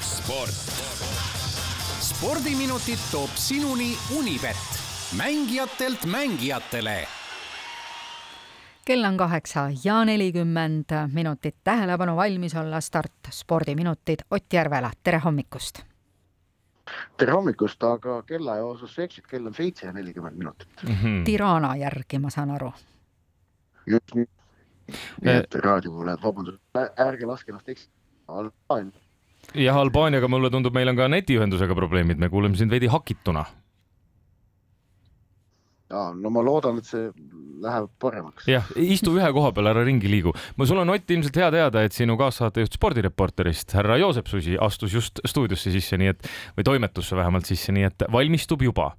sport. spordiminutid toob sinuni Unibet, mängijatelt mängijatele kell on kaheksa ja nelikümmend minutit, tähelepanu, valmis olla, start, spordiminutid, Ott Järvela, tere hommikust! tere hommikust, aga kellaaja osas sa eksid, kell on seitse ja nelikümmend minutit mm. -hmm. Tirana järgi, ma saan aru. just nii, nii et raadiokuulajad, vabandust, ärge laske ennast eksida. Jah, Albaaniaga mulle tundub, meil on ka netiühendusega probleemid, me kuuleme sind veidi hakituna ja no ma loodan, et see läheb paremaks. jah, istu ühe koha peal, ära ringi liigu. sul on Ott ilmselt hea teada, et sinu kaassaatejuht Spordireporterist, härra Joosep Susi astus just stuudiosse sisse, nii et või toimetusse vähemalt sisse, nii et valmistub juba.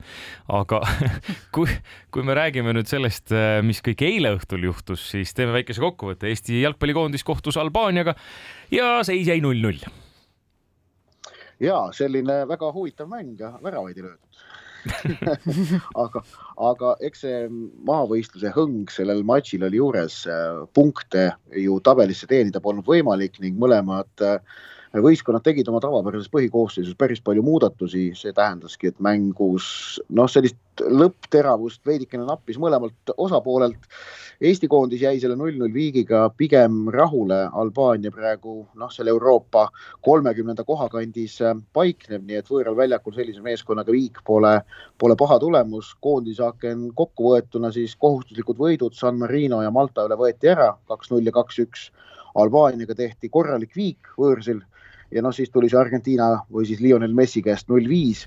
aga kui, kui me räägime nüüd sellest, mis kõik eile õhtul juhtus, siis teeme väikese kokkuvõtte. Eesti jalgpallikoondis kohtus Albaaniaga ja seis jäi null-null. ja selline väga huvitav mäng ja väravaid ei löödud aga, aga eks see maavõistluse hõng sellel matšil oli juures, punkte ju tabelisse teenida polnud võimalik ning mõlemad äh, võistkonnad tegid oma tavapärases põhikoosseisus päris palju muudatusi, see tähendaski, et mängus noh, sellist lõppteravust veidikene nappis mõlemalt osapoolelt. Eesti koondis jäi selle null-null viigiga pigem rahule, Albaania praegu noh, selle Euroopa kolmekümnenda koha kandis äh, paikneb, nii et võõral väljakul sellise meeskonnaga viik pole, pole paha tulemus. koondisaaken kokkuvõetuna siis kohustuslikud võidud. San Marino ja Malta üle võeti ära, kaks-null ja kaks-üks. Albaaniaga tehti korralik viik võõrsil ja noh, siis tuli see Argentiina või siis Lionel Messi käest null viis,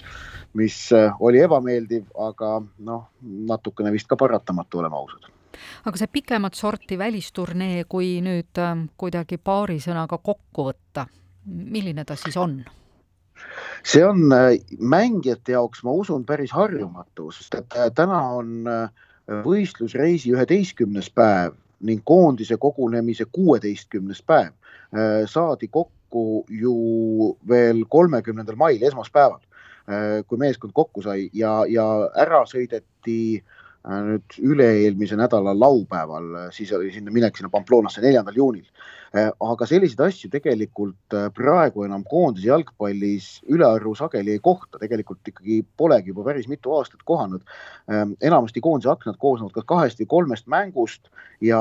mis äh, oli ebameeldiv, aga noh, natukene vist ka paratamatu, oleme ausad aga see pikemat sorti välisturnee, kui nüüd äh, kuidagi paari sõnaga kokku võtta, milline ta siis on? see on äh, mängijate jaoks, ma usun, päris harjumatu, sest et täna on võistlusreisi üheteistkümnes päev ning koondise kogunemise kuueteistkümnes päev saadi kokku kokku ju veel kolmekümnendal mail, esmaspäeval, äh, kui meeskond kokku sai ja, ja ära sõideti äh, nüüd üle-eelmise nädala laupäeval, siis oli sinna minek sinna Pamplonasse neljandal juunil Äh, aga selliseid asju tegelikult äh, praegu enam koondise jalgpallis ülearu sageli ei kohta, tegelikult ikkagi polegi juba päris mitu aastat kohanud. Enamasti koondise aknad koosnevad kas kahest või kolmest mängust ja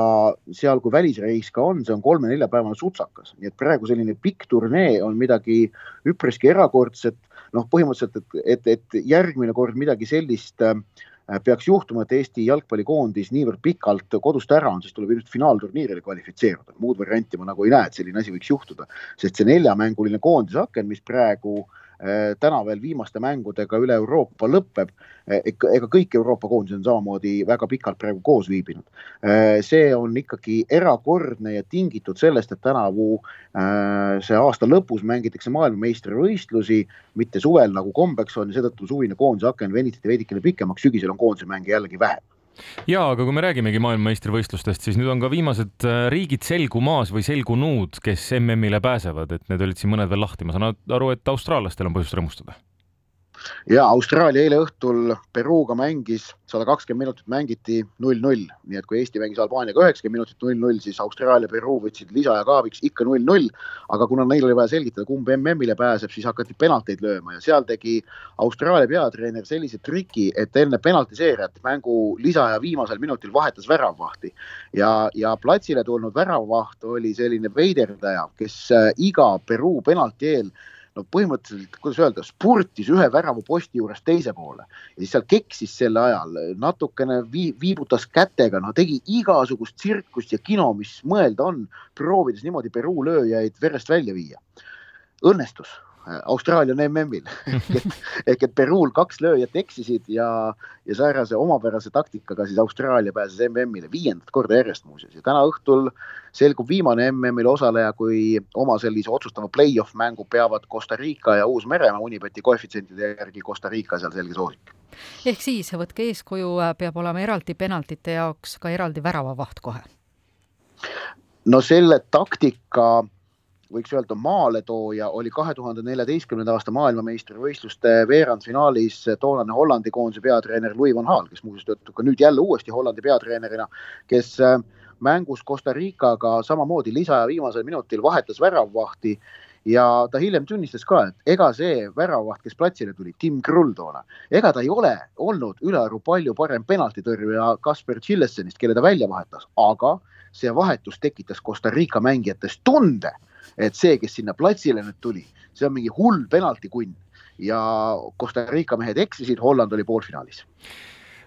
seal, kui välisreis ka on, see on kolme-neljapäevane sutsakas, nii et praegu selline pikk turnee on midagi üpriski erakordset. noh, põhimõtteliselt, et, et, et järgmine kord midagi sellist äh, Äh, peaks juhtuma, et Eesti jalgpallikoondis niivõrd pikalt kodust ära on, siis tuleb ilmselt finaalturniirile kvalifitseeruda. muud varianti ma nagu ei näe, et selline asi võiks juhtuda, sest see neljamänguline koondisaken, mis praegu äh, Äh, täna veel viimaste mängudega üle Euroopa lõpeb. Äh, ega kõik Euroopa koondised on samamoodi väga pikalt praegu koos viibinud. Äh, see on ikkagi erakordne ja tingitud sellest, et tänavu see aasta lõpus mängitakse maailmameistrivõistlusi, mitte suvel nagu kombeks on ja seetõttu suvine koondise aken venitati veidikene pikemaks, sügisel on koondise mänge jällegi vähem ja aga kui me räägimegi maailmameistrivõistlustest, siis nüüd on ka viimased äh, riigid selgumaas või selgunud, kes MM-ile pääsevad, et need olid siin mõned veel lahti, ma saan aru, et austraallastel on põhjust rõõmustada ja Austraalia eile õhtul Peruga mängis, sada kakskümmend minutit mängiti null-null, nii et kui Eesti mängis Albaaniaga üheksakümmend minutit null-null, siis Austraalia, Peruu võtsid lisaaja kaabiks ikka null-null. aga kuna neil oli vaja selgitada, kumb MM-ile pääseb, siis hakati penalteid lööma. Ja seal tegi Austraalia peatreener sellise triki, et enne penaltiseerijat mängu lisaaja viimasel minutil vahetas väravvahti. Ja, ja platsile tulnud väravvaht oli selline veiderdaja, kes äh, iga Peruu penalti eel no põhimõtteliselt, kuidas öelda, spurtis ühe värava posti juurest teise poole ja siis seal keksis selle ajal, natukene vii, viibutas kätega, no tegi igasugust tsirkust ja kino, mis mõelda on, proovides niimoodi Peruu lööjaid verest välja viia. õnnestus Austraalia on MM-il ehk et Peruul kaks lööjat eksisid ja, ja säärase omapärase taktikaga siis Austraalia pääses MM-ile viiendat korda järjest muuseas ja täna õhtul selgub viimane MM-il osaleja, kui oma sellise otsustava play-off mängu peavad Costa Rica ja Uus-Meremaa Unibeti koefitsientide järgi Costa Rica seal selge soosik. ehk siis võtke eeskuju, peab olema eraldi penaltite jaoks ka eraldi väravavaht kohe? no selle taktika võiks öelda maaletooja oli kahe tuhande neljateistkümnenda aasta maailmameistrivõistluste veerandfinaalis toonane Hollandi koondise peatreener Louis van Gaal, kes muuseas töötab ka nüüd jälle uuesti Hollandi peatreenerina, kes äh, mängus Costa Ricaga samamoodi lisaja viimasel minutil vahetas väravvahti ja ta hiljem tunnistas ka, et ega see väravvaht, kes platsile tuli, Tim Krull toona, ega ta ei ole olnud ülearu palju parem penaltitõrjuja Kasper Chillesenist, kelle ta välja vahetas, aga see vahetus tekitas Costa Rica mängijates tunde, et see, kes sinna platsile nüüd tuli, see on mingi hull penaltikunn. Ja Costa Rica mehed eksisid, Holland oli poolfinaalis.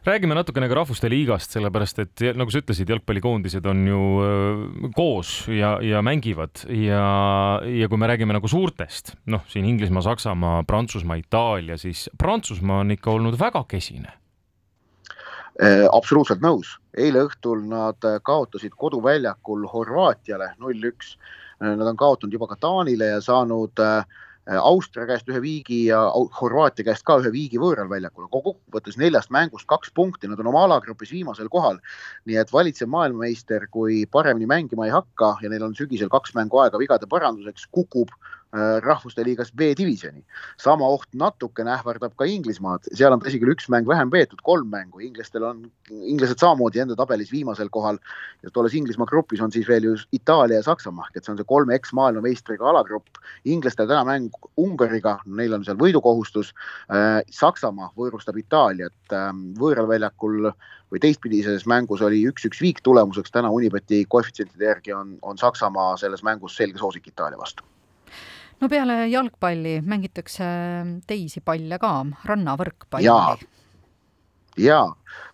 Räägime natukene ka Rahvuste Liigast, sellepärast et nagu sa ütlesid, jalgpallikoondised on ju äh, koos ja, ja mängivad. Ja, ja kui me räägime nagu suurtest, noh, siin Inglismaa, Saksamaa, Prantsusmaa, Itaalia, siis Prantsusmaa on ikka olnud väga kesine. Äh, absoluutselt nõus, eile õhtul nad kaotasid koduväljakul Horvaatiale null-üks. Nad on kaotanud juba ka Taanile ja saanud äh, Äh, Austria käest ühe viigi ja Horvaatia käest ka ühe viigi võõral väljakul. kokkuvõttes neljast mängust kaks punkti, nad on oma alagrupis viimasel kohal. nii et valitsev maailmameister, kui paremini mängima ei hakka ja neil on sügisel kaks mängu aega vigade paranduseks, kukub Äh, rahvuste liigas B-divisjoni. sama oht natukene ähvardab ka Inglismaad, seal on tõsi küll üks mäng vähem peetud, kolm mängu, inglastel on, inglased samamoodi enda tabelis viimasel kohal. ja tolles Inglismaa grupis on siis veel ju Itaalia ja Saksamaa, et see on see kolme eks-maailmameistriga alagrupp. inglastel täna mäng Ungariga, neil on seal võidukohustus. Äh, Saksamaa võõrustab Itaaliat ähm, võõral väljakul või teistpidises mängus oli üks-üks viik tulemuseks, täna Unibeti koefitsientide järgi on, on Saksamaa selles mängus selge soosik Itaalia vastu no peale jalgpalli mängitakse teisi palle ka, rannavõrkpalli. ja,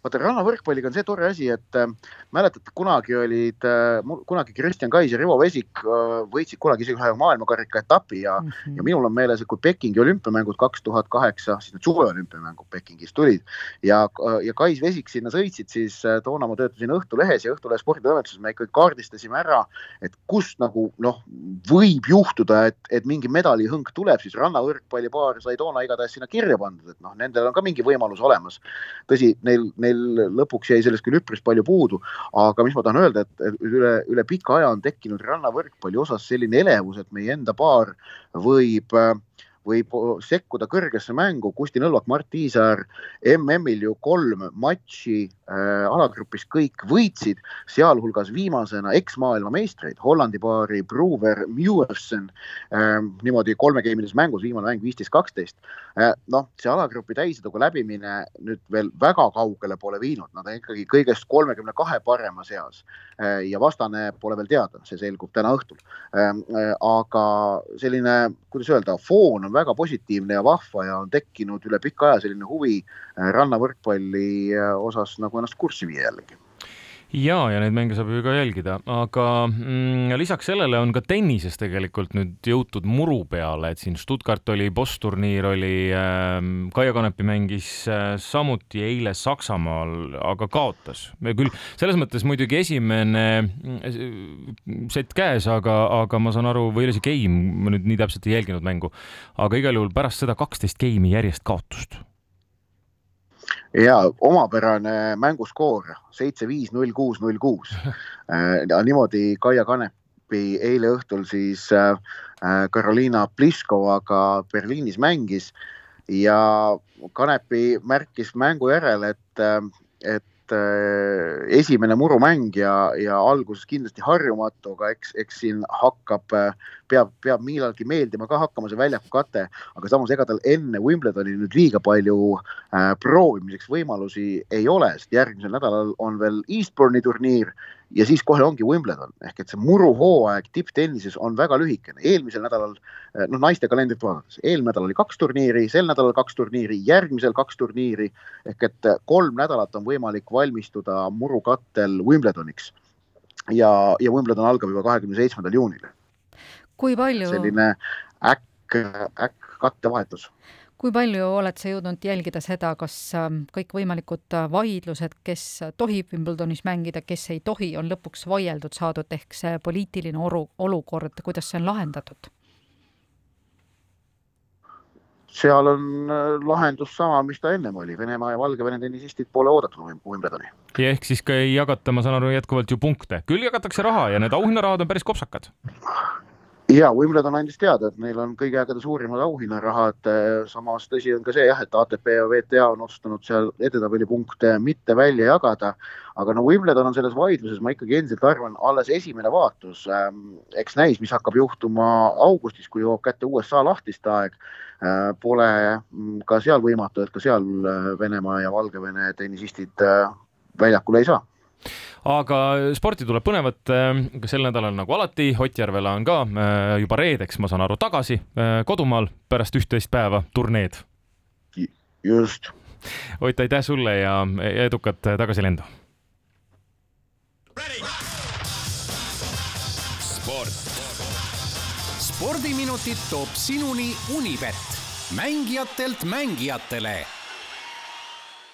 vaata rannavõrkpalliga on see tore asi, et äh, mäletate, kunagi olid äh,, kunagi Kristjan Kais ja Rivo Vesik äh, võitsid kunagi isegi ühe maailmakarika etapi ja mm, -hmm. ja minul on meeles, et kui Pekingi olümpiamängud kaks tuhat kaheksa, siis need suveolümpiamängud Pekingis tulid ja, äh, ja Kais Vesik sinna sõitsid, siis äh, toona ma töötasin Õhtulehes ja Õhtulehe sporditoimetuses me ikkagi kaardistasime ära, et kust nagu noh, võib juhtuda, et, et mingi medalihõng tuleb, siis rannavõrkpallipaar sai toona igatahes sinna kirja pandud, et noh, nendel on ka mingi võimalus olemas. tõsi, neil neil lõpuks jäi sellest küll üpris palju puudu, aga mis ma tahan öelda, et üle, üle pika aja on tekkinud rannavõrkpalli osas selline elevus, et meie enda paar võib äh, võib sekkuda kõrgesse mängu. Kusti Nõlvak, Mart Tiisaar MM-il ju kolm matši äh, alagrupis kõik võitsid, sealhulgas viimasena eksmaailmameistreid, Hollandi paari Brewer, Mewerson äh,. niimoodi kolmegeimilises mängus, viimane mäng viisteist, kaksteist äh,. noh, see alagrupi täiseduga läbimine nüüd veel väga kaugele pole viinud, nad on ikkagi kõigest kolmekümne kahe parema seas äh, ja vastane pole veel teada, see selgub täna õhtul äh,. äh aga selline, kuidas öelda, foon on väga positiivne ja vahva ja on tekkinud üle pika aja selline huvi äh, rannavõrkpalli äh, osas nagu ennast kurssi viia jällegi ja, ja neid mänge saab ju ka jälgida, aga mm, lisaks sellele on ka tennises tegelikult nüüd jõutud muru peale, et siin Stuttgart oli, Boss turniir oli äh,, Kaia Kanepi mängis äh, samuti eile Saksamaal, aga kaotas. küll selles mõttes muidugi esimene äh, set käes, aga, aga ma saan aru, või oli see game, ma nüüd nii täpselt ei jälginud mängu, aga igal juhul pärast seda kaksteist game'i järjest kaotust ja omapärane mänguskoor seitse, viis, null, kuus, null, kuus. Äh, niimoodi Kaia Kanepi eile õhtul siis äh, Karoliina Pliškovaga Berliinis mängis ja Kanepi märkis mängu järel, et, äh, et esimene murumäng ja, ja alguses kindlasti harjumatu, aga eks, eks siin hakkab peab, peab millalgi meeldima ka hakkama see väljaku kate, aga samas ega tal enne Wimbledoni nüüd liiga palju äh, proovimiseks võimalusi ei ole, sest järgmisel nädalal on veel Eastbourne'i turniir ja siis kohe ongi Wimbledon ehk et see muruhooaeg tipptennises on väga lühikene. eelmisel nädalal, äh, noh naiste kalendrit vaadates, eelmine nädal oli kaks turniiri, sel nädalal kaks turniiri, järgmisel kaks turniiri ehk et kolm nädalat on võimalik valmistuda murukattel Wimbledoniks ja, ja Wimbledon algab juba kahekümne seitsmendal juunil kui palju? selline äkk, äkk kattevahetus. Kui palju oled sa jõudnud jälgida seda, kas ähm, kõikvõimalikud äh, vaidlused, kes tohib Wimbledonis mängida, kes ei tohi, on lõpuks vaieldud saadud, ehk see poliitiline oru, olukord, kuidas see on lahendatud? seal on äh, lahendus sama, mis ta ennem oli, Venemaa ja Valgevene tennisistid pole oodatud Wimbledoni. ja ehk siis ka ei jagata, ma saan aru, jätkuvalt ju punkte, küll jagatakse raha ja need auhinnarahad on päris kopsakad ja Wimbledon andis teada, et neil on kõige ägeda suurimad auhinnarahad. samas tõsi on ka see jah, et ATP ja WTA on otsustanud seal edetabeli punkte mitte välja jagada. aga no Wimbledon on selles vaidluses, ma ikkagi endiselt arvan, alles esimene vaatus. eks näis, mis hakkab juhtuma augustis, kui jõuab kätte USA lahtiste aeg. Pole ka seal võimatu, et ka seal Venemaa ja Valgevene tennisistid väljakule ei saa aga sporti tuleb põnevat äh, ka sel nädalal nagu alati. Ott Järvela on ka äh, juba reedeks, ma saan aru, tagasi äh, kodumaal pärast üht-teist päeva turneed. just. Ott, aitäh sulle ja edukat tagasilendu. sport. spordiminutid toob sinuni Unibet, mängijatelt mängijatele